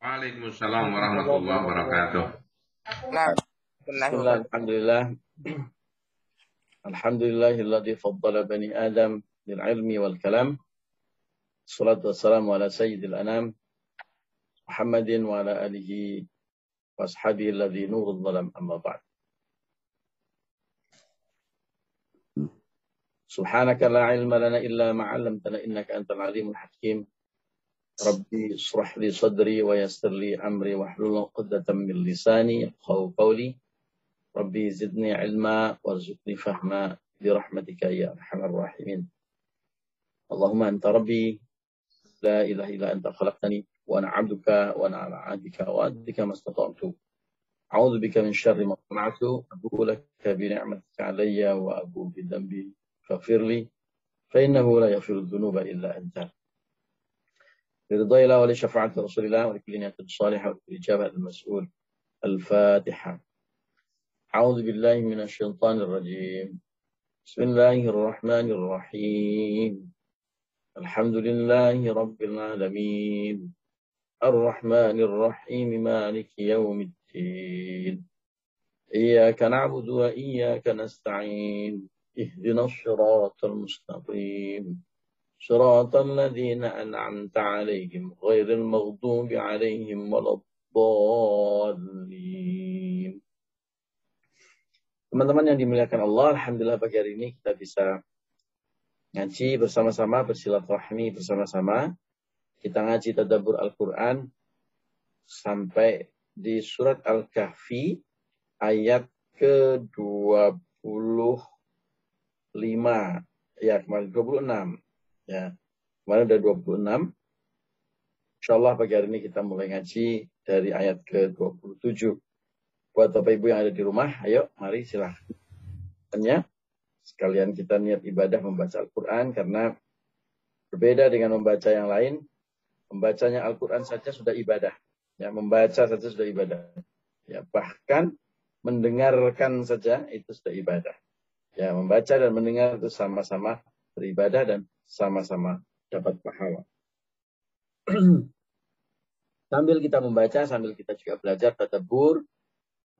Waalaikumsalam warahmatullahi wabarakatuh. Nah, Bismillah, alhamdulillah. Alhamdulillahilladzi faddala bani Adam bil ilmi wal kalam. Salatu wassalamu ala sayyidil anam Muhammadin wa ala alihi wa ashabihi alladzi nurul dhalam amma ba'd. سبحانك لا علم لنا إلا ما علمتنا إنك أنت العليم الحكيم ربي اشرح لي صدري ويسر لي أمري واحلل عقدة من لساني يفقهوا قولي. ربي زدني علما وارزقني فهما برحمتك يا أرحم الراحمين. اللهم أنت ربي لا إله إلا أنت خلقتني وأنا عبدك وأنا على عهدك وعهدك ما استطعت. أعوذ بك من شر ما صنعت أبو لك بنعمتك علي وأبو بذنبي فاغفر لي فإنه لا يغفر الذنوب إلا أنت. برضا الله ولشفاعة رسول الله ولكل نية صالحة ولكل إجابة المسؤول. الفاتحة. أعوذ بالله من الشيطان الرجيم. بسم الله الرحمن الرحيم. الحمد لله رب العالمين. الرحمن الرحيم مالك يوم الدين. إياك نعبد وإياك نستعين. اهدنا الصراط المستقيم. صراط الذين أنعمت عليهم غير المغضوب عليهم ولا الضالين Teman-teman yang dimuliakan Allah, Alhamdulillah pagi hari ini kita bisa ngaji bersama-sama, bersilaturahmi bersama-sama. Kita ngaji tadabur Al-Quran sampai di surat Al-Kahfi ayat ke-25. Ya, kemarin 26. Ya, kemarin udah 26. Insya Allah pagi hari ini kita mulai ngaji dari ayat ke-27. Buat Bapak Ibu yang ada di rumah, ayo mari silahkan. Sekalian kita niat ibadah membaca Al-Quran karena berbeda dengan membaca yang lain. Membacanya Al-Quran saja sudah ibadah. Ya, membaca saja sudah ibadah. Ya, bahkan mendengarkan saja itu sudah ibadah. Ya, membaca dan mendengar itu sama-sama beribadah dan sama-sama dapat pahala. sambil kita membaca, sambil kita juga belajar tadabur,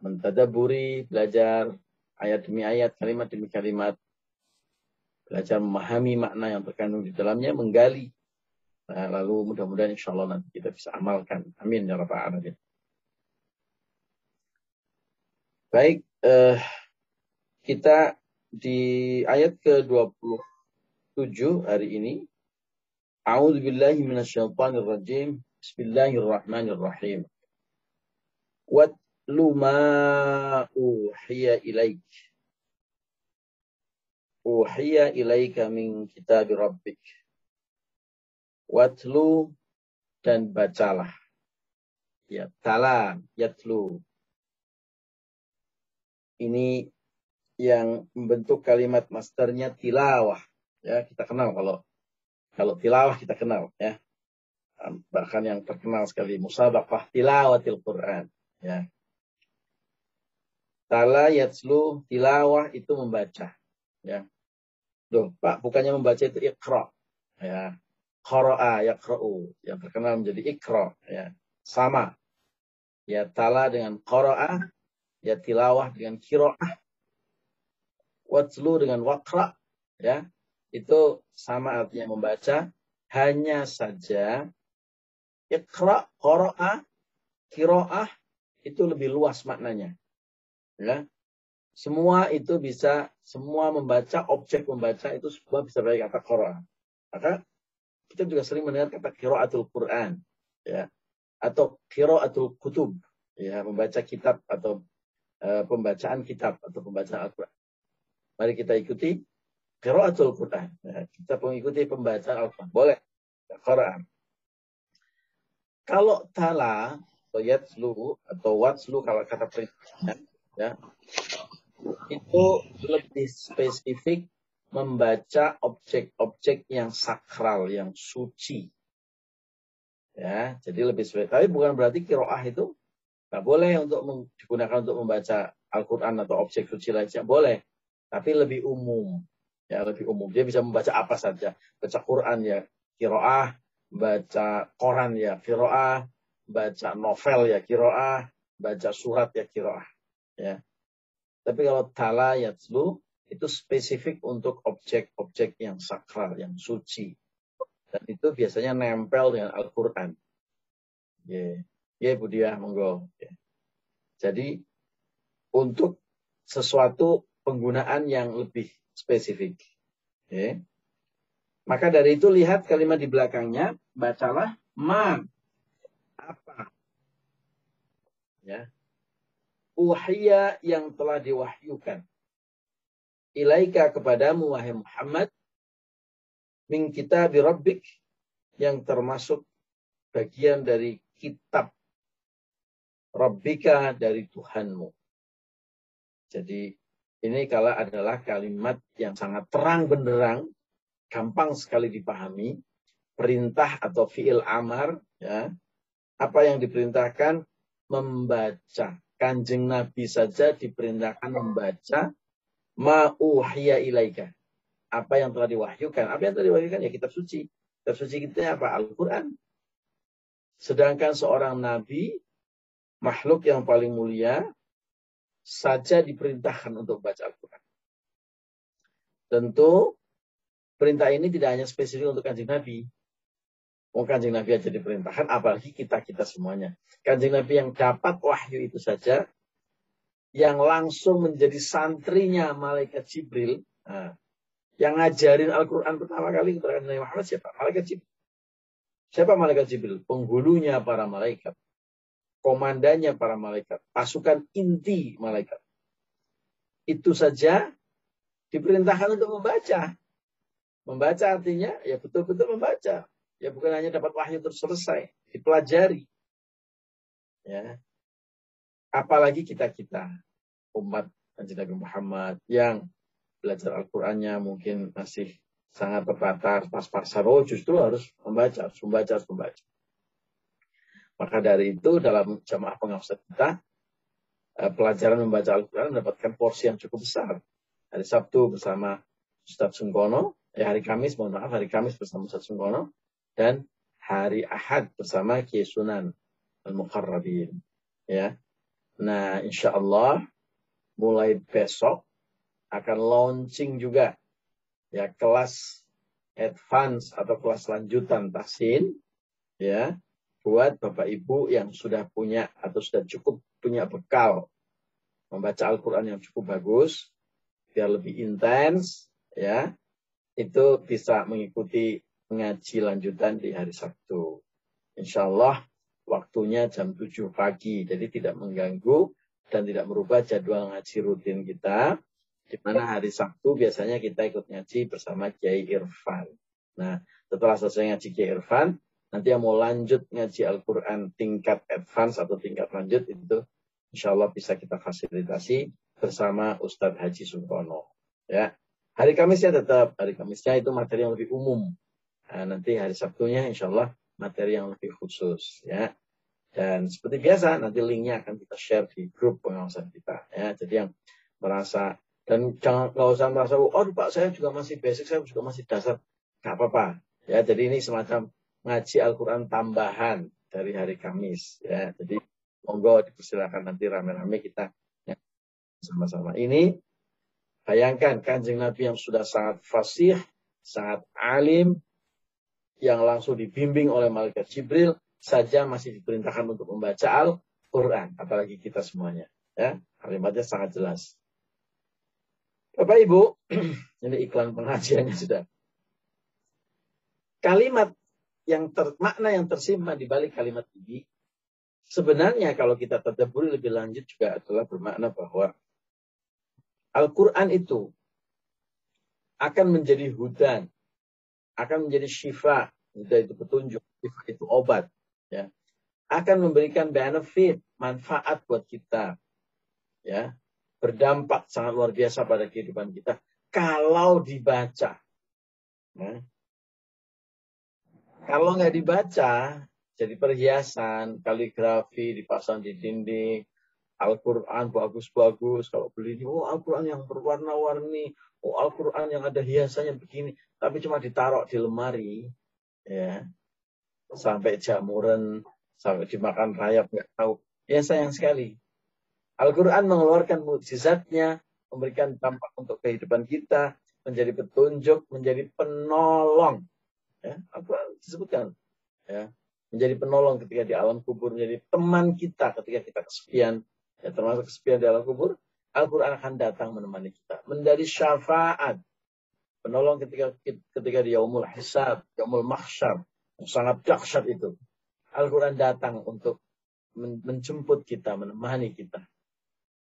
mentadaburi, belajar ayat demi ayat, kalimat demi kalimat, belajar memahami makna yang terkandung di dalamnya, menggali. Nah, lalu mudah-mudahan insya Allah nanti kita bisa amalkan. Amin ya rabbal alamin. Baik, eh, kita di ayat ke-20 7 hari ini. A'udzu billahi minasyaitonir rajim. Bismillahirrahmanirrahim. Watlu ma uhiya ilaik. Uhiya ilaika min kitab rabbik. Watlu dan bacalah. Ya, tala, yatlu. Ini yang membentuk kalimat masternya tilawah ya kita kenal kalau kalau tilawah kita kenal ya. Bahkan yang terkenal sekali musabaqah tilawatil Quran ya. Tala yatslu tilawah itu membaca ya. Duh, Pak bukannya membaca itu ikhra ya. Qara'a yaqra'u yang terkenal menjadi ikra ya. Sama. Ya tala dengan qara'a ya tilawah dengan qira'ah. Watslu dengan waqra ya itu sama artinya membaca, hanya saja ikra, qara'a, kiro'ah itu lebih luas maknanya. Ya. Semua itu bisa, semua membaca, objek membaca itu semua bisa pakai kata qara'a. Maka kita juga sering mendengar kata kiro'atul Quran. Ya. Atau kiro'atul kutub. Ya, membaca kitab atau uh, pembacaan kitab atau pembacaan Al-Quran. Mari kita ikuti Qiraatul Quran. Ya, kita mengikuti pembacaan Al-Quran. Boleh. Quran. Kalau tala atau yatslu atau watslu kalau kata perintahnya ya itu lebih spesifik membaca objek-objek yang sakral, yang suci. Ya, jadi lebih spesifik. Tapi bukan berarti kiroah itu nggak boleh untuk digunakan untuk membaca Al-Quran atau objek suci lainnya. Boleh. Tapi lebih umum ya lebih umum. Dia bisa membaca apa saja. Baca Quran ya kiroah, baca koran ya kiroah, baca novel ya kiroah, baca surat ya kiroah. Ya. Tapi kalau tala yatslu itu spesifik untuk objek-objek yang sakral, yang suci. Dan itu biasanya nempel dengan Al-Quran. Ya, yeah. yeah, Budia, monggo. Yeah. Jadi untuk sesuatu penggunaan yang lebih spesifik. Yeah. Maka dari itu lihat kalimat di belakangnya, bacalah ma apa. Ya. Uhiya yang telah diwahyukan. Ilaika kepadamu wahai Muhammad min kitab rabbik yang termasuk bagian dari kitab Rabbika dari Tuhanmu. Jadi ini kalau adalah kalimat yang sangat terang benderang, gampang sekali dipahami, perintah atau fiil amar, ya. Apa yang diperintahkan membaca. Kanjeng Nabi saja diperintahkan membaca ma'uhiya ilaika. Apa yang telah diwahyukan. Apa yang telah diwahyukan? Ya kitab suci. Kitab suci kita apa? Al-Quran. Sedangkan seorang Nabi makhluk yang paling mulia saja diperintahkan untuk baca Al-Quran. Tentu perintah ini tidak hanya spesifik untuk kanjeng Nabi. Mau kanjeng Nabi aja diperintahkan, apalagi kita-kita semuanya. Kanjeng Nabi yang dapat wahyu itu saja, yang langsung menjadi santrinya malaikat Jibril, nah, yang ngajarin Al-Quran pertama kali kepada Nabi Muhammad siapa? Malaikat Jibril. Siapa malaikat Jibril? Penghulunya para malaikat komandannya para malaikat, pasukan inti malaikat. Itu saja diperintahkan untuk membaca. Membaca artinya ya betul-betul membaca. Ya bukan hanya dapat wahyu terus selesai, dipelajari. Ya. Apalagi kita-kita umat Nabi Muhammad yang belajar Al-Qur'annya mungkin masih sangat terbatas pas-pasan. Oh justru harus membaca, harus membaca, harus membaca. Maka dari itu dalam jamaah pengawasan kita, eh, pelajaran membaca Al-Quran mendapatkan porsi yang cukup besar. Hari Sabtu bersama Ustadz Sungkono, ya hari Kamis, mohon maaf, hari Kamis bersama Ustadz Sungkono, dan hari Ahad bersama Kiai Sunan Al-Muqarrabin. Ya. Nah, insya Allah mulai besok akan launching juga ya kelas advance atau kelas lanjutan tasin ya buat Bapak Ibu yang sudah punya atau sudah cukup punya bekal membaca Al-Quran yang cukup bagus, biar lebih intens, ya, itu bisa mengikuti ngaji lanjutan di hari Sabtu. Insya Allah waktunya jam 7 pagi, jadi tidak mengganggu dan tidak merubah jadwal ngaji rutin kita, di mana hari Sabtu biasanya kita ikut ngaji bersama Kiai Irfan. Nah, setelah selesai ngaji Kiai Irfan, Nanti yang mau lanjut ngaji Al-Quran tingkat advance atau tingkat lanjut itu insya Allah bisa kita fasilitasi bersama Ustadz Haji Sukono. Ya. Hari Kamisnya tetap, hari Kamisnya itu materi yang lebih umum. Nah, nanti hari Sabtunya insya Allah materi yang lebih khusus. Ya. Dan seperti biasa nanti linknya akan kita share di grup pengawasan kita. Ya. Jadi yang merasa dan jangan nggak usah merasa oh pak saya juga masih basic saya juga masih dasar nggak apa-apa ya jadi ini semacam ngaji Al-Quran tambahan dari hari Kamis. Ya, jadi monggo dipersilakan nanti rame-rame kita sama-sama. Ini bayangkan kanjeng Nabi yang sudah sangat fasih, sangat alim, yang langsung dibimbing oleh malaikat Jibril saja masih diperintahkan untuk membaca Al-Quran, apalagi kita semuanya. Ya, kalimatnya sangat jelas. Bapak Ibu, ini iklan pengajiannya sudah. Kalimat yang ter, makna yang tersimpan di balik kalimat ini sebenarnya kalau kita tadaburi lebih lanjut juga adalah bermakna bahwa Al-Quran itu akan menjadi hudan, akan menjadi syifa, huda itu petunjuk, syifa itu obat, ya, akan memberikan benefit, manfaat buat kita, ya, berdampak sangat luar biasa pada kehidupan kita kalau dibaca. Ya. Kalau nggak dibaca, jadi perhiasan, kaligrafi dipasang di dinding, Al-Quran bagus-bagus. Kalau beli ini, oh Al-Quran yang berwarna-warni, oh Al-Quran yang ada hiasannya begini. Tapi cuma ditaruh di lemari, ya sampai jamuran, sampai dimakan rayap nggak tahu. Ya sayang sekali. Al-Quran mengeluarkan mukjizatnya, memberikan dampak untuk kehidupan kita, menjadi petunjuk, menjadi penolong. Ya, Al-Quran disebutkan. Ya, menjadi penolong ketika di alam kubur, menjadi teman kita ketika kita kesepian, ya, termasuk kesepian di alam kubur, Al-Quran akan datang menemani kita. Menjadi syafaat, penolong ketika ketika di yaumul hisab, yaumul mahsyar, yang sangat dahsyat itu. Al-Quran datang untuk menjemput kita, menemani kita.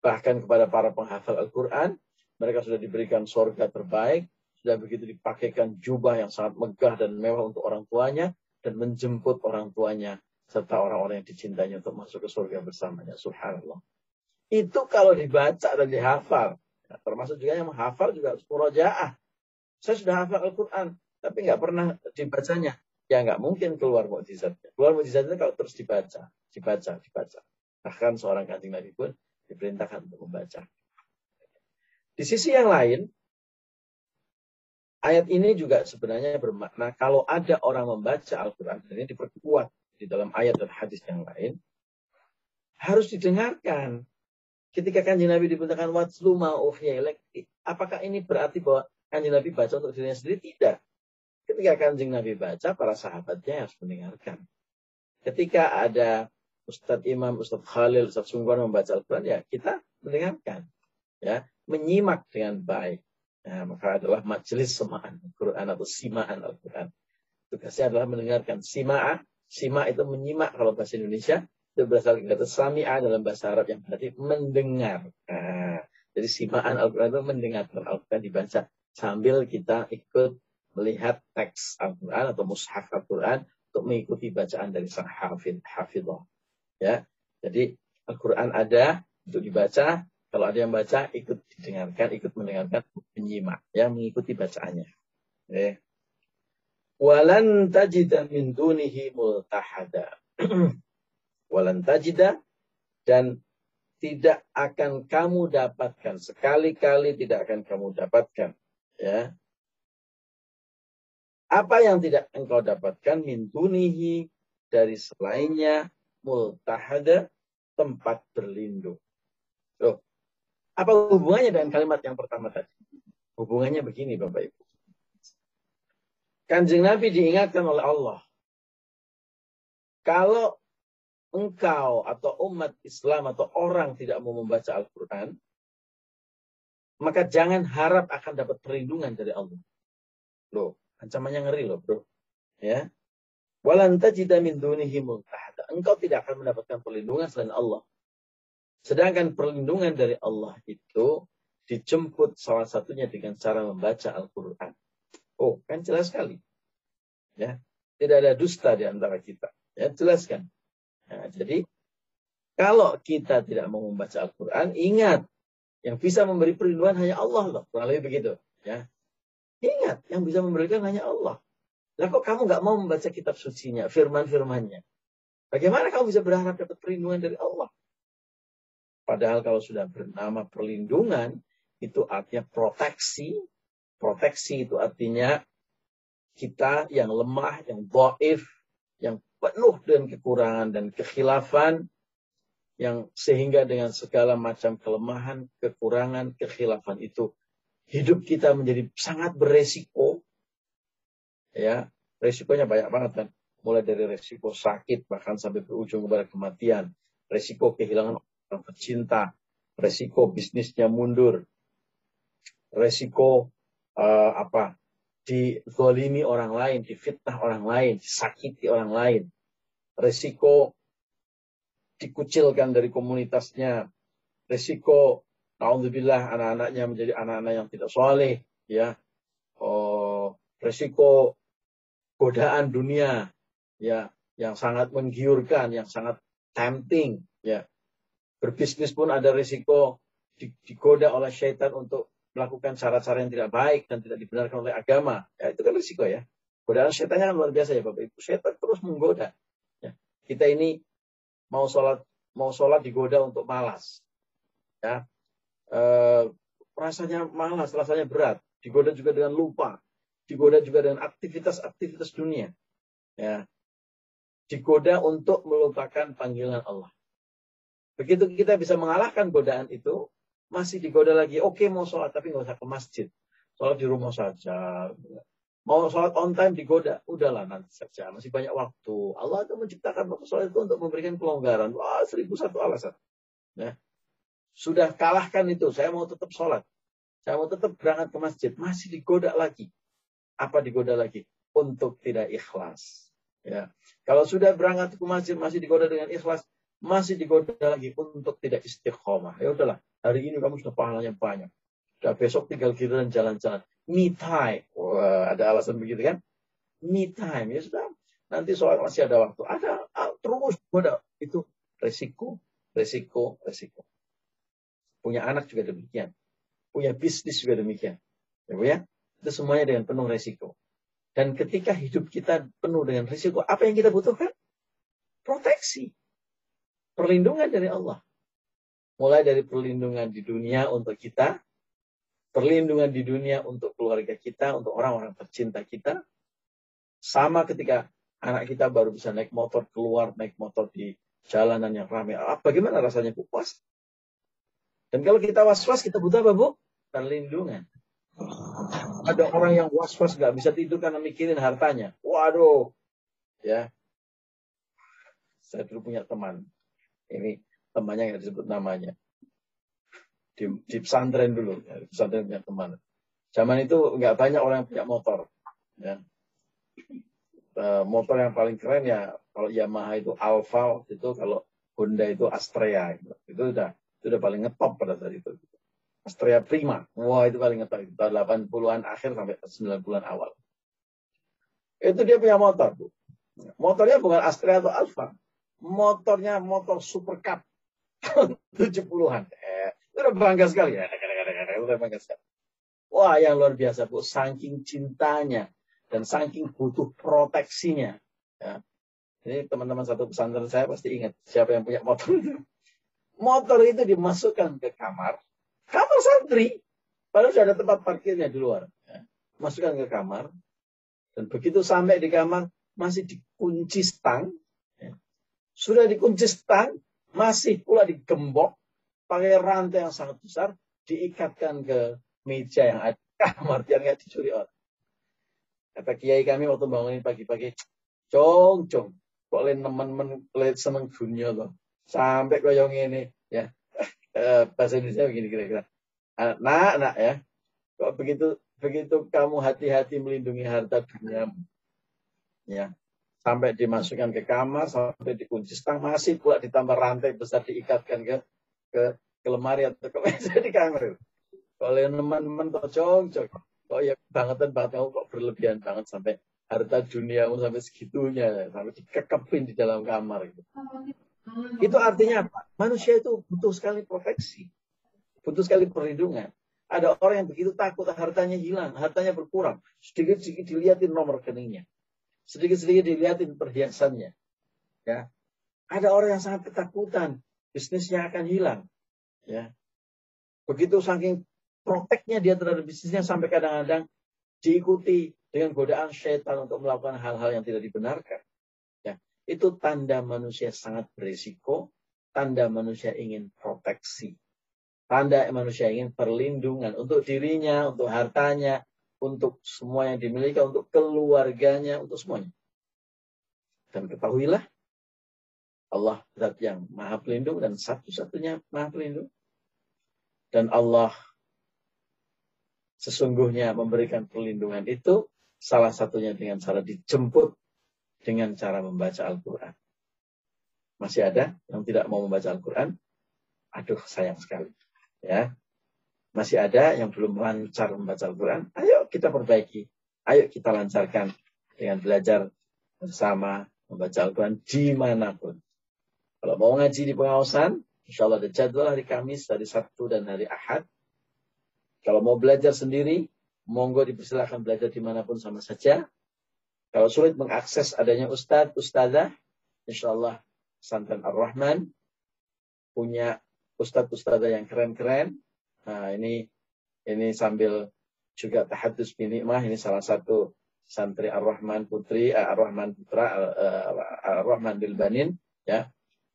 Bahkan kepada para penghafal Al-Quran, mereka sudah diberikan sorga terbaik, sudah begitu dipakaikan jubah yang sangat megah dan mewah untuk orang tuanya, dan menjemput orang tuanya serta orang-orang yang dicintainya untuk masuk ke surga bersamanya. Subhanallah. Itu kalau dibaca dan dihafal. Ya, termasuk juga yang menghafal juga harus murojaah. Saya sudah hafal Al-Quran, tapi nggak pernah dibacanya. Ya nggak mungkin keluar mukjizatnya. Keluar mukjizatnya kalau terus dibaca, dibaca, dibaca. Bahkan seorang kancing Nabi pun diperintahkan untuk membaca. Di sisi yang lain, Ayat ini juga sebenarnya bermakna kalau ada orang membaca Al-Quran, ini diperkuat di dalam ayat dan hadis yang lain, harus didengarkan. Ketika kanjeng Nabi diperintahkan watslu apakah ini berarti bahwa kanjeng Nabi baca untuk dirinya sendiri? Tidak. Ketika kanjeng Nabi baca, para sahabatnya harus mendengarkan. Ketika ada Ustadz Imam, Ustadz Khalil, Ustadz Sungguhan membaca Al-Quran, ya kita mendengarkan. ya Menyimak dengan baik Nah, maka adalah majelis semaan Al-Quran atau simaan Al-Quran. Tugasnya adalah mendengarkan sima'a. Sima itu menyimak kalau bahasa Indonesia. Itu berasal dari kata sami'a dalam bahasa Arab yang berarti mendengar. Nah, jadi simaan Al-Quran itu mendengarkan Al-Quran dibaca sambil kita ikut melihat teks Al-Quran atau mushaf Al-Quran untuk mengikuti bacaan dari sang hafid, hafidah. Ya, jadi Al-Quran ada untuk dibaca, kalau ada yang baca, ikut didengarkan, ikut mendengarkan, menyimak, ya, mengikuti bacaannya. Ya. Walan tajida min dunihi multahada. Walan tajida dan tidak akan kamu dapatkan sekali-kali tidak akan kamu dapatkan ya apa yang tidak engkau dapatkan min dunihi dari selainnya multahada tempat berlindung apa hubungannya dengan kalimat yang pertama tadi? Hubungannya begini Bapak Ibu. Kanjeng Nabi diingatkan oleh Allah. Kalau engkau atau umat Islam atau orang tidak mau membaca Al-Quran, maka jangan harap akan dapat perlindungan dari Allah. Loh, ancamannya ngeri loh bro. Ya. Walan tajida min dunihi Engkau tidak akan mendapatkan perlindungan selain Allah. Sedangkan perlindungan dari Allah itu dijemput salah satunya dengan cara membaca Al-Quran. Oh, kan jelas sekali. Ya, tidak ada dusta di antara kita. Ya, jelaskan. Nah, jadi kalau kita tidak mau membaca Al-Quran, ingat yang bisa memberi perlindungan hanya Allah loh. Kurang lebih begitu. Ya. Ingat, yang bisa memberikan hanya Allah. Lah kok kamu nggak mau membaca kitab sucinya, firman-firmannya? Bagaimana kamu bisa berharap dapat perlindungan dari Allah? Padahal kalau sudah bernama perlindungan, itu artinya proteksi. Proteksi itu artinya kita yang lemah, yang doif, yang penuh dengan kekurangan dan kekhilafan, yang sehingga dengan segala macam kelemahan, kekurangan, kekhilafan itu hidup kita menjadi sangat beresiko. Ya, resikonya banyak banget kan. Mulai dari resiko sakit bahkan sampai berujung kepada kematian, resiko kehilangan orang pecinta, resiko bisnisnya mundur, resiko uh, apa? Dizolimi orang lain, difitnah orang lain, disakiti orang lain, resiko dikucilkan dari komunitasnya, resiko Alhamdulillah anak-anaknya menjadi anak-anak yang tidak soleh, ya, oh, resiko godaan dunia, ya, yang sangat menggiurkan, yang sangat tempting, ya, Berbisnis pun ada risiko digoda oleh syaitan untuk melakukan cara-cara yang tidak baik dan tidak dibenarkan oleh agama. Ya, itu kan risiko ya. Godaan syaitannya kan luar biasa ya Bapak Ibu. Syaitan terus menggoda. Ya. Kita ini mau sholat mau sholat digoda untuk malas. Ya. E, rasanya malas, rasanya berat. Digoda juga dengan lupa. Digoda juga dengan aktivitas-aktivitas dunia. Ya. digoda untuk melupakan panggilan Allah. Begitu kita bisa mengalahkan godaan itu, masih digoda lagi. Oke mau sholat, tapi nggak usah ke masjid. Sholat di rumah saja. Mau sholat on time digoda, udahlah nanti saja. Masih banyak waktu. Allah itu menciptakan waktu sholat itu untuk memberikan kelonggaran. Wah, seribu satu alasan. Ya. Sudah kalahkan itu. Saya mau tetap sholat. Saya mau tetap berangkat ke masjid. Masih digoda lagi. Apa digoda lagi? Untuk tidak ikhlas. Ya. Kalau sudah berangkat ke masjid masih digoda dengan ikhlas, masih digoda lagi untuk tidak istiqomah. Ya udahlah, hari ini kamu sudah pahalanya banyak. Sudah besok tinggal giliran jalan-jalan. Me time. Wah, ada alasan begitu kan? Me time. Ya sudah. Nanti soal masih ada waktu. Ada ah, terus goda. Itu resiko, resiko, resiko. Punya anak juga demikian punya bisnis juga demikian. Ya, Bu ya? Itu semuanya dengan penuh resiko. Dan ketika hidup kita penuh dengan resiko, apa yang kita butuhkan? Proteksi. Perlindungan dari Allah. Mulai dari perlindungan di dunia untuk kita, perlindungan di dunia untuk keluarga kita, untuk orang-orang tercinta kita. Sama ketika anak kita baru bisa naik motor keluar, naik motor di jalanan yang ramai. Ah, bagaimana rasanya puas? Dan kalau kita was-was, kita butuh apa, Bu? Perlindungan. Ada orang yang was-was nggak bisa tidur karena mikirin hartanya. Waduh. Ya. Saya dulu punya teman. Ini temannya nggak disebut namanya. Di, di pesantren dulu. Ya, di pesantren punya teman. Zaman itu nggak banyak orang yang punya motor. Ya. Uh, motor yang paling keren ya kalau Yamaha itu Alfa itu kalau Honda itu Astrea gitu. itu udah itu udah paling ngetop pada saat itu. Astrea Prima. Wah, itu paling ngetop. Itu tahun 80-an akhir sampai 90-an awal. Itu dia punya motor, Bu. Motornya bukan Astrea atau Alfa. Motornya motor Super Cup. 70-an. Eh, udah bangga sekali ya. Udah bangga sekali. Wah, yang luar biasa, Bu. Saking cintanya dan saking butuh proteksinya. Ya. Ini teman-teman satu pesantren saya pasti ingat siapa yang punya motor itu motor itu dimasukkan ke kamar, kamar santri, padahal sudah ada tempat parkirnya di luar. Ya. Masukkan ke kamar, dan begitu sampai di kamar, masih dikunci stang. Sudah dikunci stang, masih pula digembok, pakai rantai yang sangat besar, diikatkan ke meja yang ada. Kamar, biar nggak dicuri orang. Kata kiai kami waktu bangunin pagi-pagi, cong, cong, kok lain teman-teman seneng dunia loh sampai koyong ini ya. Eh, bahasa Indonesia begini kira-kira. Nak nak ya. Kok begitu begitu kamu hati-hati melindungi harta dunia ya sampai dimasukkan ke kamar sampai dikunci stang masih pula ditambah rantai besar diikatkan ke ke, ke lemari atau ke meja di kamar kalau teman-teman kok cong kok ya bangetan banget kamu kok berlebihan banget sampai harta duniamu sampai segitunya sampai dikekepin di dalam kamar gitu. Itu artinya apa? Manusia itu butuh sekali proteksi. Butuh sekali perlindungan. Ada orang yang begitu takut hartanya hilang, hartanya berkurang. Sedikit-sedikit dilihatin nomor rekeningnya. Sedikit-sedikit dilihatin perhiasannya. Ya. Ada orang yang sangat ketakutan, bisnisnya akan hilang. Ya. Begitu saking proteknya dia terhadap bisnisnya sampai kadang-kadang diikuti dengan godaan syaitan untuk melakukan hal-hal yang tidak dibenarkan. Itu tanda manusia sangat berisiko, tanda manusia ingin proteksi. Tanda manusia ingin perlindungan untuk dirinya, untuk hartanya, untuk semua yang dimiliki, untuk keluarganya, untuk semuanya. Dan ketahuilah, Allah zat yang maha pelindung dan satu-satunya maha pelindung. Dan Allah sesungguhnya memberikan perlindungan itu salah satunya dengan cara dijemput dengan cara membaca Al-Quran. Masih ada yang tidak mau membaca Al-Quran? Aduh, sayang sekali. Ya, Masih ada yang belum lancar membaca Al-Quran? Ayo kita perbaiki. Ayo kita lancarkan dengan belajar bersama membaca Al-Quran di mana pun. Kalau mau ngaji di pengawasan, insya Allah ada jadwal hari Kamis, hari Sabtu, dan hari Ahad. Kalau mau belajar sendiri, monggo dipersilahkan belajar di mana pun sama saja. Kalau sulit mengakses adanya ustadz, ustadzah, insya Allah Santan Ar-Rahman punya ustadz ustadzah yang keren-keren. Nah ini ini sambil juga tahadus binikmah ini salah satu santri Ar-Rahman Putri, uh, Ar-Rahman Putra, uh, Ar-Rahman Bilbanin, ya,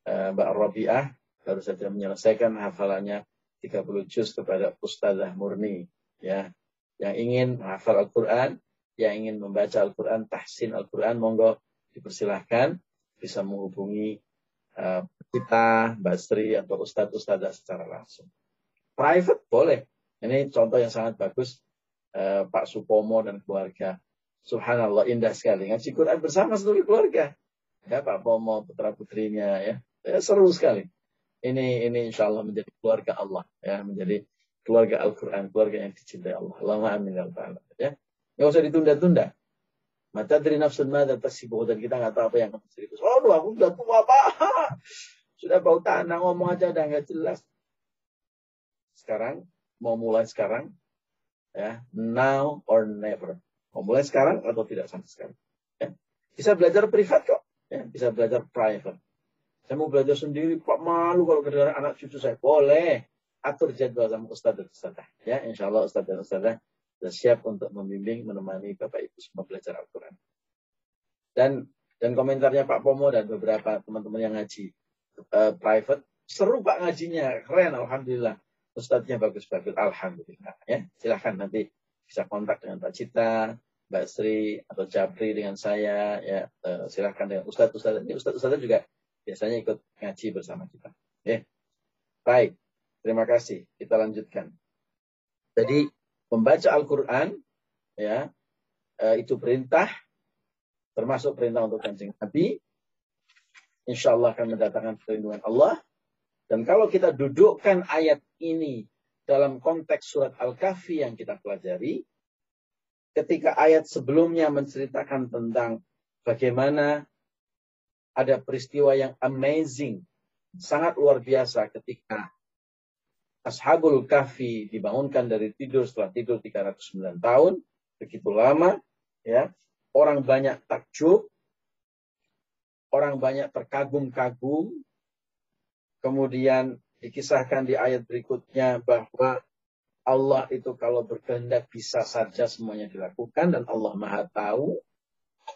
Mbak Rabi'ah, baru saja menyelesaikan hafalannya 30 juz kepada Ustazah Murni, ya, yang ingin menghafal Al-Quran, yang ingin membaca Al-Quran, tahsin Al-Quran, monggo dipersilahkan. Bisa menghubungi uh, kita, Mbak Sri, atau Ustadz Ustadzah secara langsung. Private boleh. Ini contoh yang sangat bagus uh, Pak Supomo dan keluarga. Subhanallah indah sekali. Ngaji Quran bersama seluruh keluarga. Ya Pak Pomo, putra putrinya ya. ya seru sekali. Ini ini insya Allah menjadi keluarga Allah ya, menjadi keluarga Al-Quran, keluarga yang dicintai Allah. Allahumma amin ya Ya. Nggak usah ditunda-tunda. Mata dari nafsun dan tasibuh dan kita nggak tahu apa yang akan terjadi. Oh, aku udah tua pak. Sudah bau tanah ngomong aja udah nggak jelas. Sekarang mau mulai sekarang ya now or never. Mau mulai sekarang atau tidak sama sekali. Ya. Bisa belajar privat kok. Ya. Bisa belajar private. Saya mau belajar sendiri, Pak malu kalau kedengaran anak cucu saya. Boleh. Atur jadwal sama Ustaz dan Ustazah. Ya, insya Allah Ustaz dan Ustazah sudah siap untuk membimbing, menemani Bapak Ibu semua belajar Al-Quran. Dan dan komentarnya Pak Pomo dan beberapa teman-teman yang ngaji uh, private, seru Pak ngajinya, keren, Alhamdulillah. Ustadznya bagus-bagus, Alhamdulillah. Ya, silahkan nanti bisa kontak dengan Pak Cita, Mbak Sri atau Japri dengan saya ya. Uh, silahkan dengan Ustadz Ustadz ini Ustadz Ustadz juga biasanya ikut ngaji bersama kita ya. Baik terima kasih. Kita lanjutkan. Jadi membaca Al-Quran ya uh, itu perintah termasuk perintah untuk kancing Nabi. Insya Allah akan mendatangkan perlindungan Allah dan kalau kita dudukkan ayat ini dalam konteks surat Al-Kahfi yang kita pelajari ketika ayat sebelumnya menceritakan tentang bagaimana ada peristiwa yang amazing, sangat luar biasa ketika Ashabul Kahfi dibangunkan dari tidur setelah tidur 309 tahun, begitu lama, ya. Orang banyak takjub, orang banyak terkagum-kagum, kemudian dikisahkan di ayat berikutnya bahwa Allah itu kalau berkehendak bisa saja semuanya dilakukan dan Allah Maha tahu.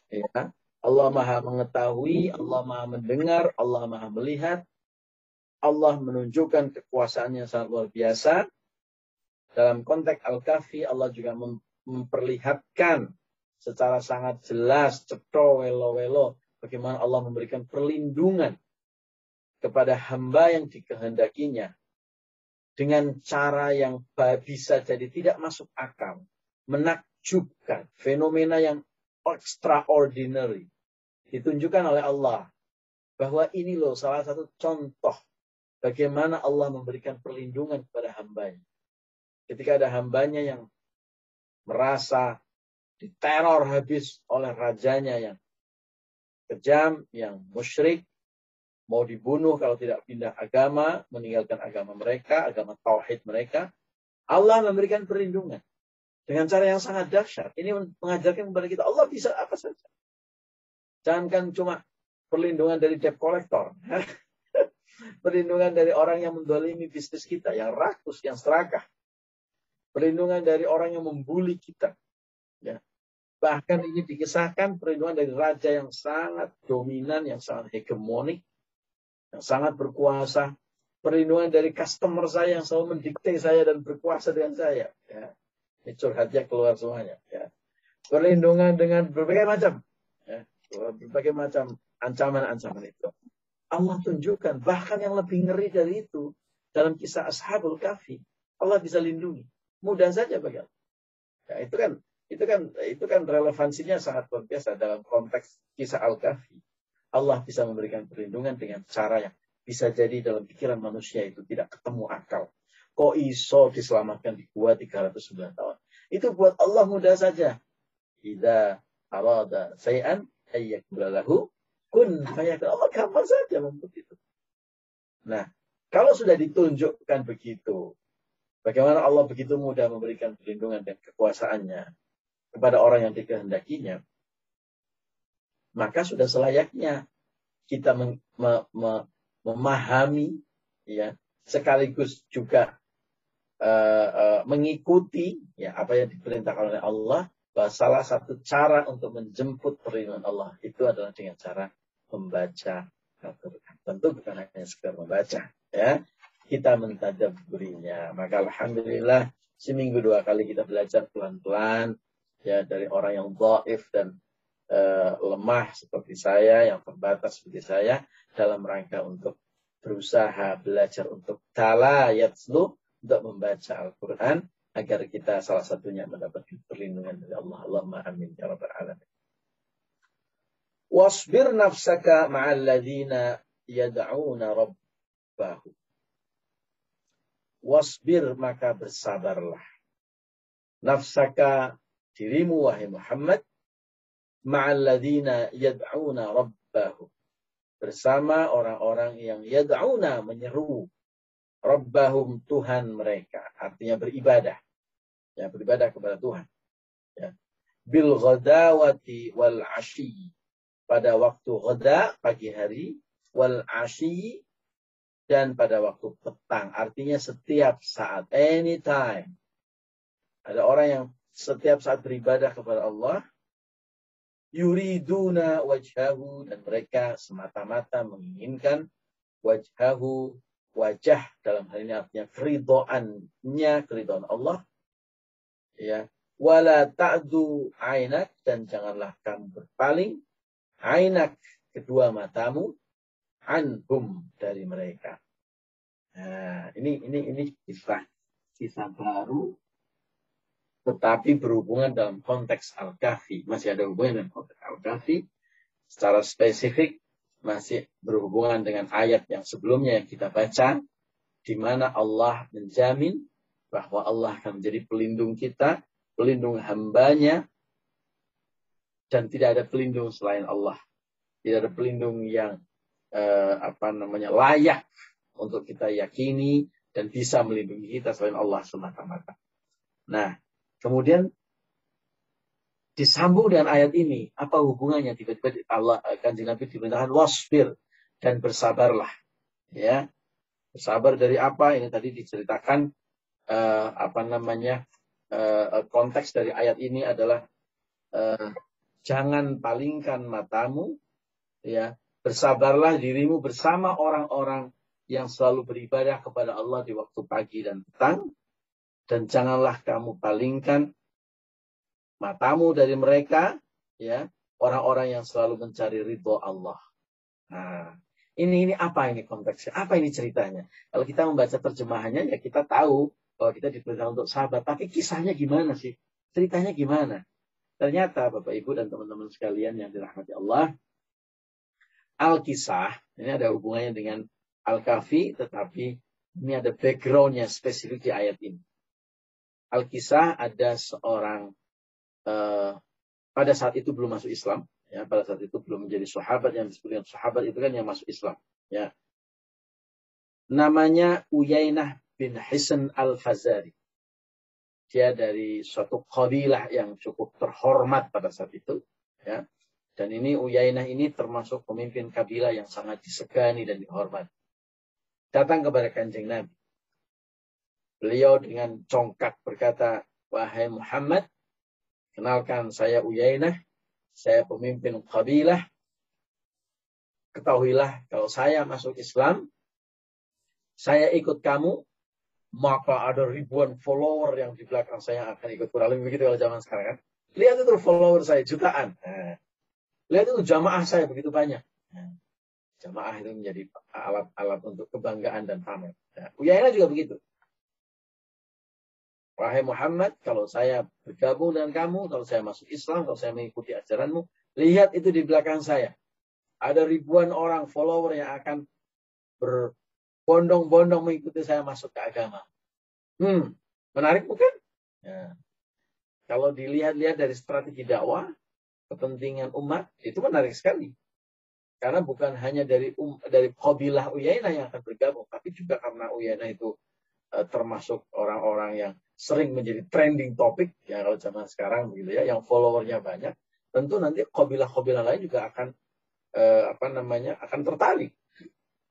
Ya. Allah Maha mengetahui, Allah Maha mendengar, Allah Maha melihat. Allah menunjukkan kekuasaannya sangat luar biasa. Dalam konteks Al-Kahfi, Allah juga memperlihatkan secara sangat jelas, cetro, welo-welo, bagaimana Allah memberikan perlindungan kepada hamba yang dikehendakinya dengan cara yang bisa jadi tidak masuk akal, menakjubkan, fenomena yang extraordinary ditunjukkan oleh Allah bahwa ini loh salah satu contoh bagaimana Allah memberikan perlindungan kepada hambanya. Ketika ada hambanya yang merasa diteror habis oleh rajanya yang kejam, yang musyrik, mau dibunuh kalau tidak pindah agama, meninggalkan agama mereka, agama tauhid mereka, Allah memberikan perlindungan dengan cara yang sangat dahsyat. Ini mengajarkan kepada kita Allah bisa apa saja. Jangankan cuma perlindungan dari debt collector. perlindungan dari orang yang mendolimi bisnis kita, yang rakus, yang serakah. Perlindungan dari orang yang membuli kita. Ya. Bahkan ini dikisahkan perlindungan dari raja yang sangat dominan, yang sangat hegemonik, yang sangat berkuasa, perlindungan dari customer saya yang selalu mendikte saya dan berkuasa dengan saya. Ya. Ini curhatnya keluar semuanya. Ya. Perlindungan dengan berbagai macam, ya. berbagai macam ancaman-ancaman itu. Allah tunjukkan bahkan yang lebih ngeri dari itu dalam kisah Ashabul Kahfi Allah bisa lindungi mudah saja bagi. Ya, itu kan itu kan itu kan relevansinya sangat luar biasa dalam konteks kisah Al Kahfi. Allah bisa memberikan perlindungan dengan cara yang bisa jadi dalam pikiran manusia itu tidak ketemu akal. Kok iso diselamatkan di gua 309 tahun? Itu buat Allah mudah saja. Ida arada sayan ayyakula lahu kun fayakun. Allah gampang saja membuat itu. Nah, kalau sudah ditunjukkan begitu, bagaimana Allah begitu mudah memberikan perlindungan dan kekuasaannya kepada orang yang dikehendakinya, maka sudah selayaknya kita mem mem memahami ya sekaligus juga uh, uh, mengikuti ya apa yang diperintahkan oleh Allah bahwa salah satu cara untuk menjemput perlindungan Allah itu adalah dengan cara membaca Al-Quran. Tentu bukan hanya sekedar membaca, ya. Kita mentadaburinya. Maka alhamdulillah seminggu dua kali kita belajar pelan-pelan ya dari orang yang dhaif dan uh, lemah seperti saya, yang terbatas seperti saya dalam rangka untuk berusaha belajar untuk tala yatslu untuk membaca Al-Quran agar kita salah satunya mendapatkan perlindungan dari Allah. Allahumma amin ya rabbal alamin. Wasbir nafsaka ma'al ladina yad'una rabbahu. Wasbir maka bersabarlah. Nafsaka dirimu wahai Muhammad ma'al ladina yad'una rabbahu. Bersama orang-orang yang yad'una menyeru Rabbahum Tuhan mereka. Artinya beribadah. Ya, beribadah kepada Tuhan. Ya. Bil ghadawati wal ashi pada waktu ghada pagi hari wal ashi dan pada waktu petang artinya setiap saat anytime ada orang yang setiap saat beribadah kepada Allah yuriduna wajhahu dan mereka semata-mata menginginkan wajhahu wajah dalam hal ini artinya keridoannya keridhaan Allah ya wala ta'du ainak dan janganlah kamu berpaling ainak kedua matamu anhum dari mereka. Nah, ini ini ini kisah kisah baru tetapi berhubungan dalam konteks Al-Kahfi. Masih ada hubungan dengan konteks Al-Kahfi. Secara spesifik masih berhubungan dengan ayat yang sebelumnya yang kita baca di mana Allah menjamin bahwa Allah akan menjadi pelindung kita, pelindung hambanya dan tidak ada pelindung selain Allah. Tidak ada pelindung yang eh, apa namanya layak untuk kita yakini dan bisa melindungi kita selain Allah semata-mata. Nah, kemudian disambung dengan ayat ini, apa hubungannya tiba-tiba Allah akan Nabi diperintahkan wasfir dan bersabarlah. Ya. Bersabar dari apa? Ini tadi diceritakan uh, apa namanya? Uh, konteks dari ayat ini adalah uh, jangan palingkan matamu, ya bersabarlah dirimu bersama orang-orang yang selalu beribadah kepada Allah di waktu pagi dan petang, dan janganlah kamu palingkan matamu dari mereka, ya orang-orang yang selalu mencari ridho Allah. Nah, ini ini apa ini konteksnya? Apa ini ceritanya? Kalau kita membaca terjemahannya ya kita tahu bahwa kita diperintah untuk sahabat. Tapi kisahnya gimana sih? Ceritanya gimana? Ternyata Bapak Ibu dan teman-teman sekalian yang dirahmati Allah, Al-Kisah, ini ada hubungannya dengan Al-Kafi, tetapi ini ada backgroundnya spesifik di ayat ini. Al-Kisah ada seorang, uh, pada saat itu belum masuk Islam, ya pada saat itu belum menjadi sahabat yang disebut dengan sahabat itu kan yang masuk Islam, ya. Namanya Uyainah bin Hisan Al-Fazari. Dia dari suatu kabilah yang cukup terhormat pada saat itu ya. Dan ini Uyainah ini termasuk pemimpin kabilah yang sangat disegani dan dihormati. Datang kepada kanjeng Nabi beliau dengan congkak berkata wahai Muhammad kenalkan saya Uyainah saya pemimpin kabilah ketahuilah kalau saya masuk Islam saya ikut kamu maka ada ribuan follower yang di belakang saya akan ikut kurang lebih begitu kalau zaman sekarang kan. Lihat itu follower saya jutaan. Nah, lihat itu jamaah saya begitu banyak. Nah, jamaah itu menjadi alat-alat untuk kebanggaan dan pamer. Nah, Uyainah juga begitu. Wahai Muhammad, kalau saya bergabung dengan kamu, kalau saya masuk Islam, kalau saya mengikuti ajaranmu, lihat itu di belakang saya. Ada ribuan orang follower yang akan ber, bondong-bondong mengikuti saya masuk ke agama. Hmm, menarik bukan? Ya. Kalau dilihat-lihat dari strategi dakwah, kepentingan umat, itu menarik sekali. Karena bukan hanya dari um, dari kabilah Uyainah yang akan bergabung, tapi juga karena Uyainah itu uh, termasuk orang-orang yang sering menjadi trending topik, ya kalau zaman sekarang begitu ya, yang followernya banyak, tentu nanti kabilah-kabilah lain juga akan uh, apa namanya akan tertarik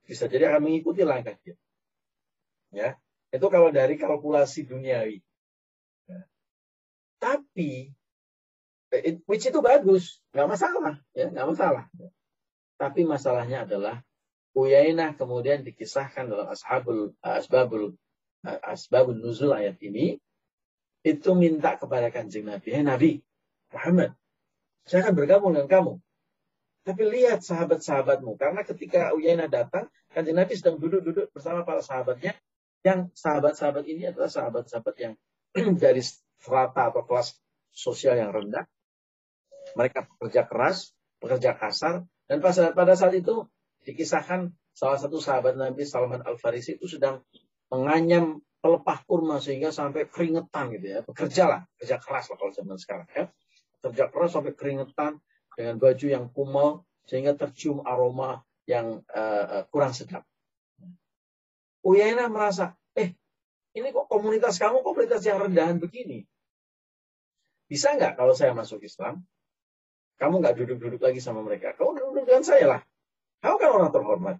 bisa jadi akan mengikuti langkah dia. Ya, itu kalau dari kalkulasi duniawi. Ya. Tapi Eh, which itu bagus, nggak masalah, ya nggak masalah. Tapi masalahnya adalah Uyainah kemudian dikisahkan dalam ashabul asbabul asbabun nuzul ayat ini itu minta kepada kanjeng Nabi, hey Nabi Muhammad, saya akan bergabung dengan kamu. Tapi lihat sahabat-sahabatmu, karena ketika Uyainah datang, kanjeng Nabi sedang duduk-duduk bersama para sahabatnya, yang sahabat-sahabat ini adalah sahabat-sahabat yang dari strata atau kelas sosial yang rendah, mereka pekerja keras, pekerja kasar, dan pada saat itu dikisahkan salah satu sahabat Nabi Salman Al Farisi itu sedang menganyam pelepah kurma sehingga sampai keringetan gitu ya. Bekerja lah, kerja keras lah kalau zaman sekarang ya. Kerja keras sampai keringetan dengan baju yang kumal sehingga tercium aroma yang uh, kurang sedap. Uyainah merasa, eh ini kok komunitas kamu komunitas yang rendahan begini. Bisa nggak kalau saya masuk Islam? Kamu nggak duduk-duduk lagi sama mereka. Kamu duduk dengan saya lah. Kamu kan orang terhormat.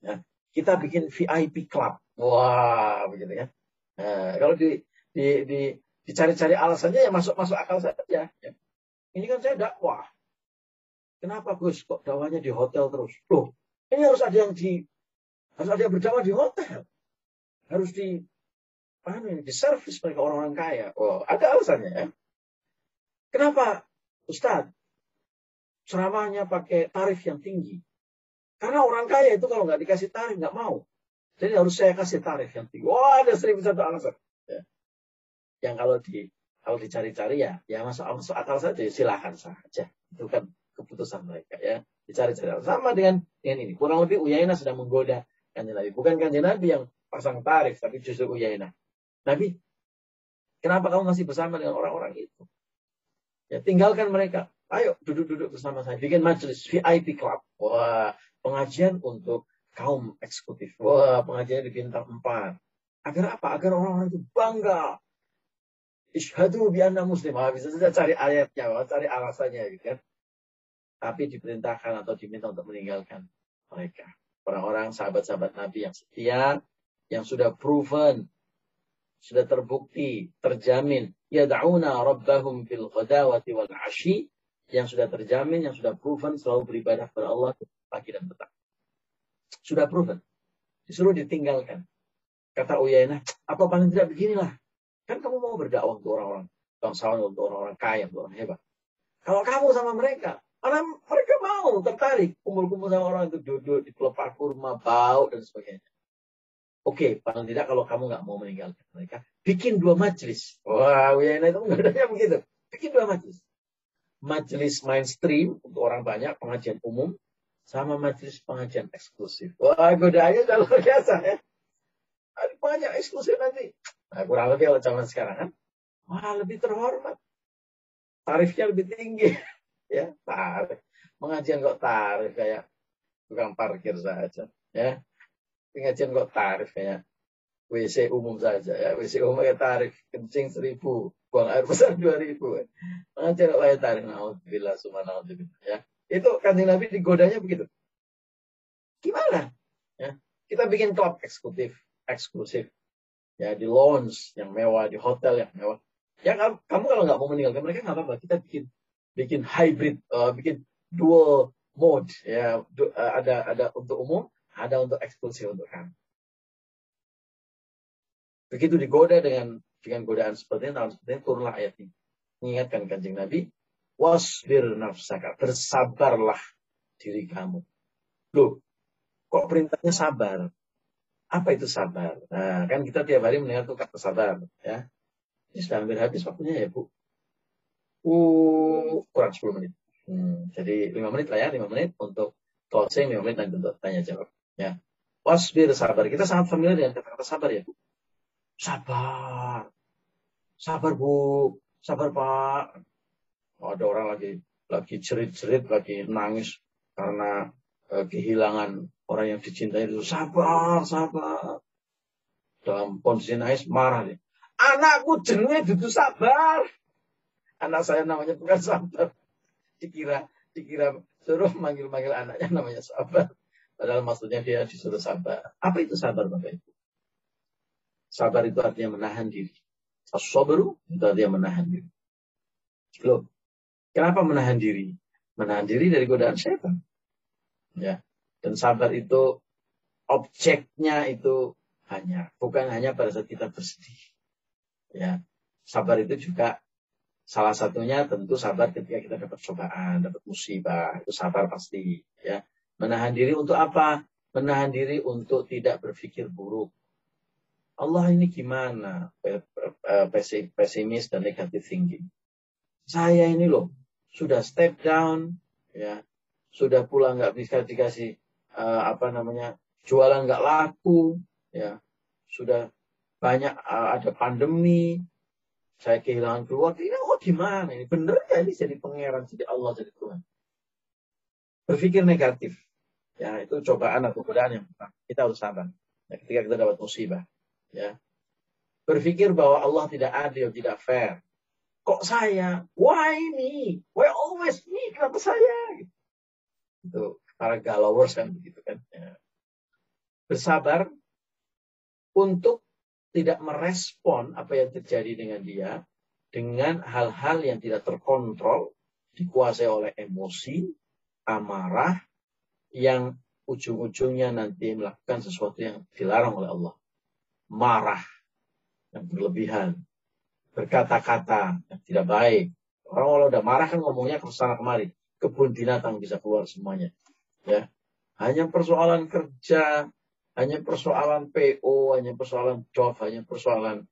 Ya, kita bikin VIP club. Wah, begitu ya. Nah, kalau di, di, di, dicari-cari alasannya ya masuk-masuk akal saja. Ya. Ini kan saya dakwah. Kenapa Gus kok dakwahnya di hotel terus? Loh, ini harus ada yang di harus ada yang berdakwah di hotel. Harus di apa ini, di servis mereka orang-orang kaya. Oh, ada alasannya ya. Kenapa Ustadz ceramahnya pakai tarif yang tinggi. Karena orang kaya itu kalau nggak dikasih tarif nggak mau. Jadi harus saya kasih tarif yang tinggi. Wah ada seribu satu alasan. Ya. Yang kalau di kalau dicari-cari ya, ya masuk, masuk akal saja, silahkan saja. Itu kan keputusan mereka ya. Dicari-cari sama dengan dengan ini. Kurang lebih Uyainah sedang menggoda kanjeng Nabi. Bukan kanjeng Nabi yang pasang tarif, tapi justru Uyainah. Nabi, kenapa kamu masih bersama dengan orang-orang itu? Ya tinggalkan mereka. Ayo duduk-duduk bersama saya. Bikin majelis VIP Club. Wah, pengajian untuk kaum eksekutif. Wah, pengajian di bintang 4. Agar apa? Agar orang-orang itu bangga. Ishadu bianna muslim. Wah, bisa saja cari ayatnya, cari alasannya gitu kan. Tapi diperintahkan atau diminta untuk meninggalkan mereka. Orang-orang sahabat-sahabat Nabi yang setia, yang sudah proven, sudah terbukti, terjamin. Yada'una rabbahum bil ghadawati wal ashi yang sudah terjamin, yang sudah proven selalu beribadah kepada Allah pagi dan petang. Sudah proven. Disuruh ditinggalkan. Kata Uyainah, apa paling tidak beginilah. Kan kamu mau berdakwah untuk orang-orang bangsawan, untuk orang-orang kaya, untuk orang hebat. Kalau kamu sama mereka, karena mereka mau tertarik kumpul-kumpul sama orang itu duduk di pelepah kurma, bau dan sebagainya. Oke, paling tidak kalau kamu nggak mau meninggalkan mereka, bikin dua majelis. Wah, Uyainah itu ngadanya begitu. Bikin dua majelis majelis mainstream untuk orang banyak, pengajian umum, sama majelis pengajian eksklusif. Wah, godaannya luar biasa ya. Ada banyak eksklusif nanti. Nah, kurang lebih kalau zaman sekarang kan. Wah, lebih terhormat. Tarifnya lebih tinggi. ya, tarif. Pengajian kok tarif kayak tukang parkir saja. Ya. Pengajian kok tarif kayak WC umum saja ya. WC umum ya tarif kencing seribu, buang air besar dua ribu. Mengajar Allah tarif naudzubillah subhanallah ya. Itu kanjeng Nabi digodanya begitu. Gimana? Ya. Kita bikin klub eksekutif, eksklusif. Ya, di lounge yang mewah, di hotel yang mewah. Ya kamu, kalau nggak mau meninggalkan mereka nggak apa-apa. Kita bikin bikin hybrid, uh, bikin dual mode. Ya, du, uh, ada ada untuk umum, ada untuk eksklusif untuk kamu. Begitu digoda dengan dengan godaan seperti ini, turunlah ayat ini. Mengingatkan kanjeng Nabi, wasbir nafsaka, bersabarlah diri kamu. Loh, kok perintahnya sabar? Apa itu sabar? Nah, kan kita tiap hari mendengar tuh kata sabar. ya. Ini sudah hampir habis waktunya ya, Bu. Uh, kurang 10 menit. Hmm, jadi 5 menit lah ya, 5 menit untuk closing, 5 menit nanti untuk tanya jawab. Ya. Wasbir sabar. Kita sangat familiar dengan kata-kata sabar ya, Bu. Sabar. Sabar, Bu. Sabar, Pak. Oh, ada orang lagi lagi cerit-cerit, lagi nangis karena eh, kehilangan orang yang dicintai itu. Sabar, sabar. Dalam kondisi nangis marah dia. Anakku jenenge itu sabar. Anak saya namanya bukan sabar. Dikira dikira suruh manggil-manggil anaknya namanya sabar. Padahal maksudnya dia disuruh sabar. Apa itu sabar Bapak Ibu? Sabar itu artinya menahan diri. As-sabru itu artinya menahan diri. Loh, Kenapa menahan diri? Menahan diri dari godaan setan. Ya. Dan sabar itu objeknya itu hanya bukan hanya pada saat kita bersedih. Ya. Sabar itu juga salah satunya tentu sabar ketika kita dapat cobaan, dapat musibah, itu sabar pasti, ya. Menahan diri untuk apa? Menahan diri untuk tidak berpikir buruk. Allah ini gimana? Pesimis dan negatif thinking. Saya ini loh, sudah step down, ya, sudah pulang nggak bisa dikasih uh, apa namanya jualan nggak laku, ya, sudah banyak uh, ada pandemi, saya kehilangan keluarga, ini oh gimana ini? Bener ya ini jadi pangeran, jadi Allah, jadi Tuhan. Berpikir negatif, ya itu cobaan atau godaan yang. Kita harus sabar. Ya, ketika kita dapat musibah, ya. Berpikir bahwa Allah tidak adil, tidak fair, Kok saya? Why me? Why always me? Kenapa saya? Itu para galowers kan begitu kan. Ya. Bersabar untuk tidak merespon apa yang terjadi dengan dia dengan hal-hal yang tidak terkontrol, dikuasai oleh emosi, amarah, yang ujung-ujungnya nanti melakukan sesuatu yang dilarang oleh Allah. Marah, yang berlebihan, berkata-kata yang tidak baik. Orang kalau udah marah kan ngomongnya ke sana kemari. Kebun binatang bisa keluar semuanya. Ya. Hanya persoalan kerja, hanya persoalan PO, hanya persoalan job, hanya persoalan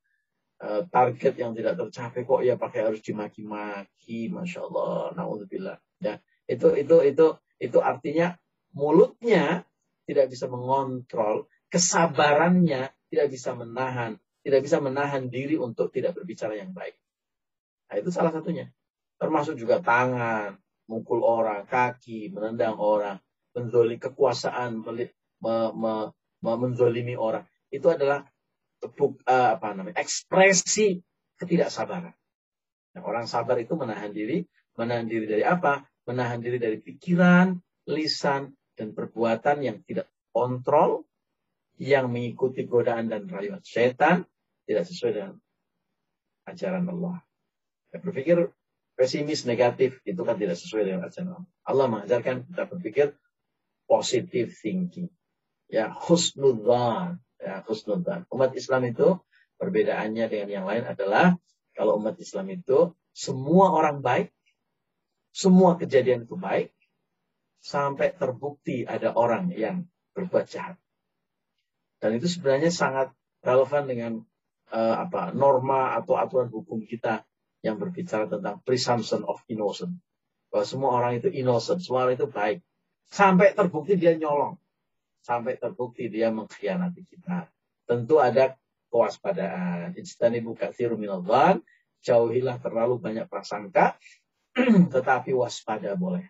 uh, target yang tidak tercapai kok ya pakai harus dimaki-maki, masya Allah, naudzubillah. Ya, itu itu itu itu artinya mulutnya tidak bisa mengontrol, kesabarannya tidak bisa menahan, tidak bisa menahan diri untuk tidak berbicara yang baik. Nah, itu salah satunya. Termasuk juga tangan, mukul orang, kaki, menendang orang, menzoli kekuasaan, me, me, me, menzolimi orang. Itu adalah tepuk, uh, apa namanya, ekspresi ketidaksabaran. Nah, orang sabar itu menahan diri, menahan diri dari apa? Menahan diri dari pikiran, lisan, dan perbuatan yang tidak kontrol, yang mengikuti godaan dan rayuan setan, tidak sesuai dengan ajaran Allah. Saya berpikir pesimis negatif itu kan tidak sesuai dengan ajaran Allah. Allah mengajarkan kita berpikir positive thinking. Ya, husnudzan. Ya, husnudzan. Umat Islam itu perbedaannya dengan yang lain adalah kalau umat Islam itu semua orang baik, semua kejadian itu baik, sampai terbukti ada orang yang berbuat jahat. Dan itu sebenarnya sangat relevan dengan uh, apa norma atau aturan hukum kita yang berbicara tentang presumption of innocent. Bahwa semua orang itu innocent, semua orang itu baik. Sampai terbukti dia nyolong. Sampai terbukti dia mengkhianati kita. Tentu ada kewaspadaan. buka kathiru minadhan. Jauhilah terlalu banyak prasangka. tetapi waspada boleh.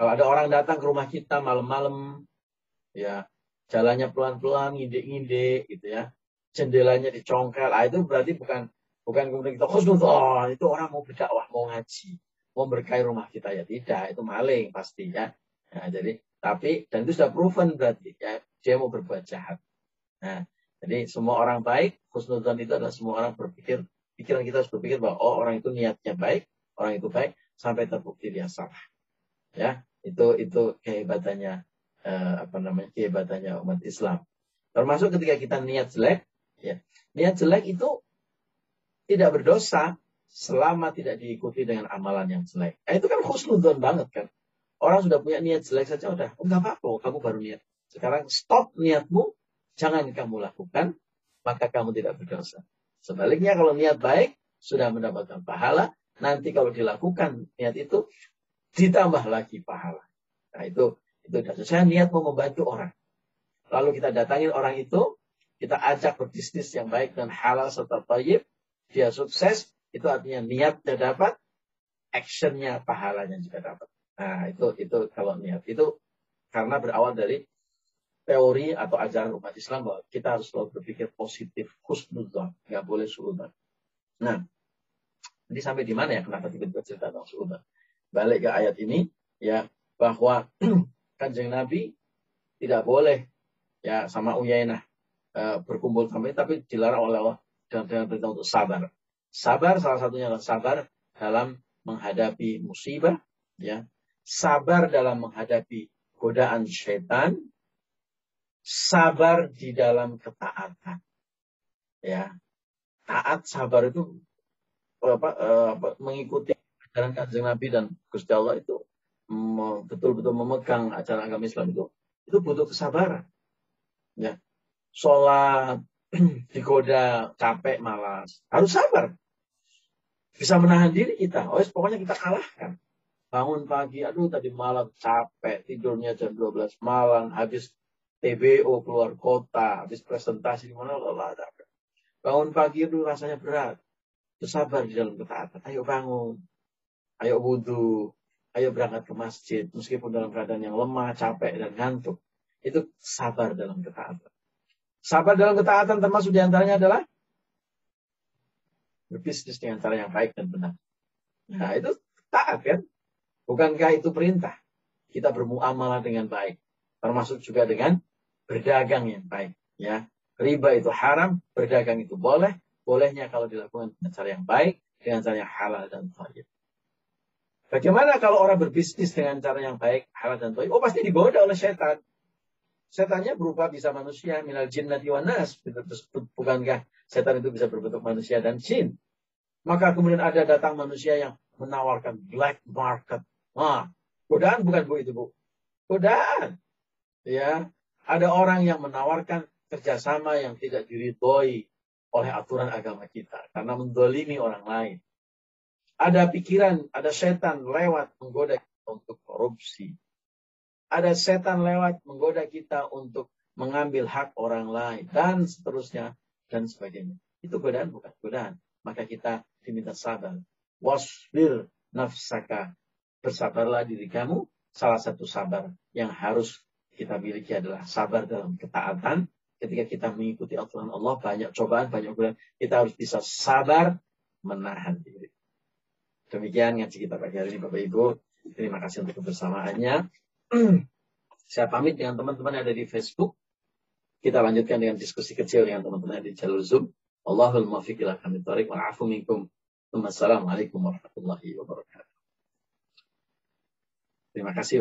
Kalau ada orang datang ke rumah kita malam-malam, ya jalannya pelan-pelan, ngide-ngide, gitu ya jendelanya dicongkel. Ah, itu berarti bukan bukan kemudian kita oh itu orang mau berdakwah, mau ngaji, mau berkahi rumah kita ya tidak, itu maling pasti ya. Nah, jadi tapi dan itu sudah proven berarti ya dia mau berbuat jahat. Nah, jadi semua orang baik, khusnudzon itu adalah semua orang berpikir pikiran kita harus berpikir bahwa oh orang itu niatnya baik, orang itu baik sampai terbukti dia salah. Ya, itu itu kehebatannya eh, apa namanya kehebatannya umat Islam. Termasuk ketika kita niat jelek, Ya. Niat jelek itu tidak berdosa selama tidak diikuti dengan amalan yang jelek. Nah, itu kan khusnudon banget kan. Orang sudah punya niat jelek saja udah, oh, enggak apa-apa, kamu baru niat. Sekarang stop niatmu, jangan kamu lakukan, maka kamu tidak berdosa. Sebaliknya kalau niat baik, sudah mendapatkan pahala, nanti kalau dilakukan niat itu, ditambah lagi pahala. Nah itu, itu saya niat mau membantu orang. Lalu kita datangin orang itu, kita ajak berbisnis yang baik dan halal serta tayyib, dia sukses, itu artinya niatnya dapat, actionnya pahalanya juga dapat. Nah, itu itu kalau niat itu karena berawal dari teori atau ajaran umat Islam bahwa kita harus selalu berpikir positif, husnudzon, nggak boleh suudzon. Nah, jadi sampai di mana ya kenapa tiba-tiba cerita tentang suudzon? Balik ke ayat ini, ya bahwa kanjeng Nabi tidak boleh ya sama Uyainah uh, berkumpul kami, tapi dilarang oleh Allah dengan, dengan perintah untuk sabar. Sabar salah satunya adalah sabar dalam menghadapi musibah, ya, sabar dalam menghadapi godaan setan, sabar di dalam ketaatan. Ya, taat sabar itu apa, eh, apa mengikuti ajaran kanjeng Nabi dan Gusti Allah itu betul-betul memegang ajaran agama Islam itu itu butuh kesabaran. Ya, sholat digoda capek malas. Harus sabar. Bisa menahan diri kita. Oh pokoknya kita kalahkan. Bangun pagi aduh tadi malam capek. Tidurnya jam 12 malam. Habis TBO keluar kota. Habis presentasi di mana lelah bangun pagi itu rasanya berat. Bersabar di dalam ketaatan. Ayo bangun. Ayo wudhu ayo berangkat ke masjid. Meskipun dalam keadaan yang lemah capek dan ngantuk. Itu sabar dalam ketaatan sabar dalam ketaatan termasuk di antaranya adalah berbisnis dengan cara yang baik dan benar. Nah, itu taat kan? Bukankah itu perintah? Kita bermuamalah dengan baik. Termasuk juga dengan berdagang yang baik. Ya, Riba itu haram, berdagang itu boleh. Bolehnya kalau dilakukan dengan cara yang baik, dengan cara yang halal dan thayyib. Bagaimana kalau orang berbisnis dengan cara yang baik, halal dan thayyib? Oh, pasti digoda oleh setan. Setannya berupa bisa manusia, minal jinnati wa nas. Bukankah setan itu bisa berbentuk manusia dan jin? Maka kemudian ada datang manusia yang menawarkan black market. Wah, godaan bukan bu itu bu. Godaan. Ya, ada orang yang menawarkan kerjasama yang tidak diridhoi oleh aturan agama kita karena mendolimi orang lain. Ada pikiran, ada setan lewat menggoda untuk korupsi, ada setan lewat menggoda kita untuk mengambil hak orang lain dan seterusnya dan sebagainya. Itu godaan bukan godaan. Maka kita diminta sabar. Wasbir nafsaka. Bersabarlah diri kamu. Salah satu sabar yang harus kita miliki adalah sabar dalam ketaatan. Ketika kita mengikuti aturan Allah, banyak cobaan, banyak godaan. Kita harus bisa sabar menahan diri. Demikian ngaji kita pagi hari ini Bapak Ibu. Terima kasih untuk kebersamaannya. Saya pamit dengan teman-teman yang ada di Facebook. Kita lanjutkan dengan diskusi kecil dengan teman-teman di jalur Zoom. Allahul muwaffiq ila hamid thariq wa afu minkum. Wassalamualaikum warahmatullahi wabarakatuh. Terima kasih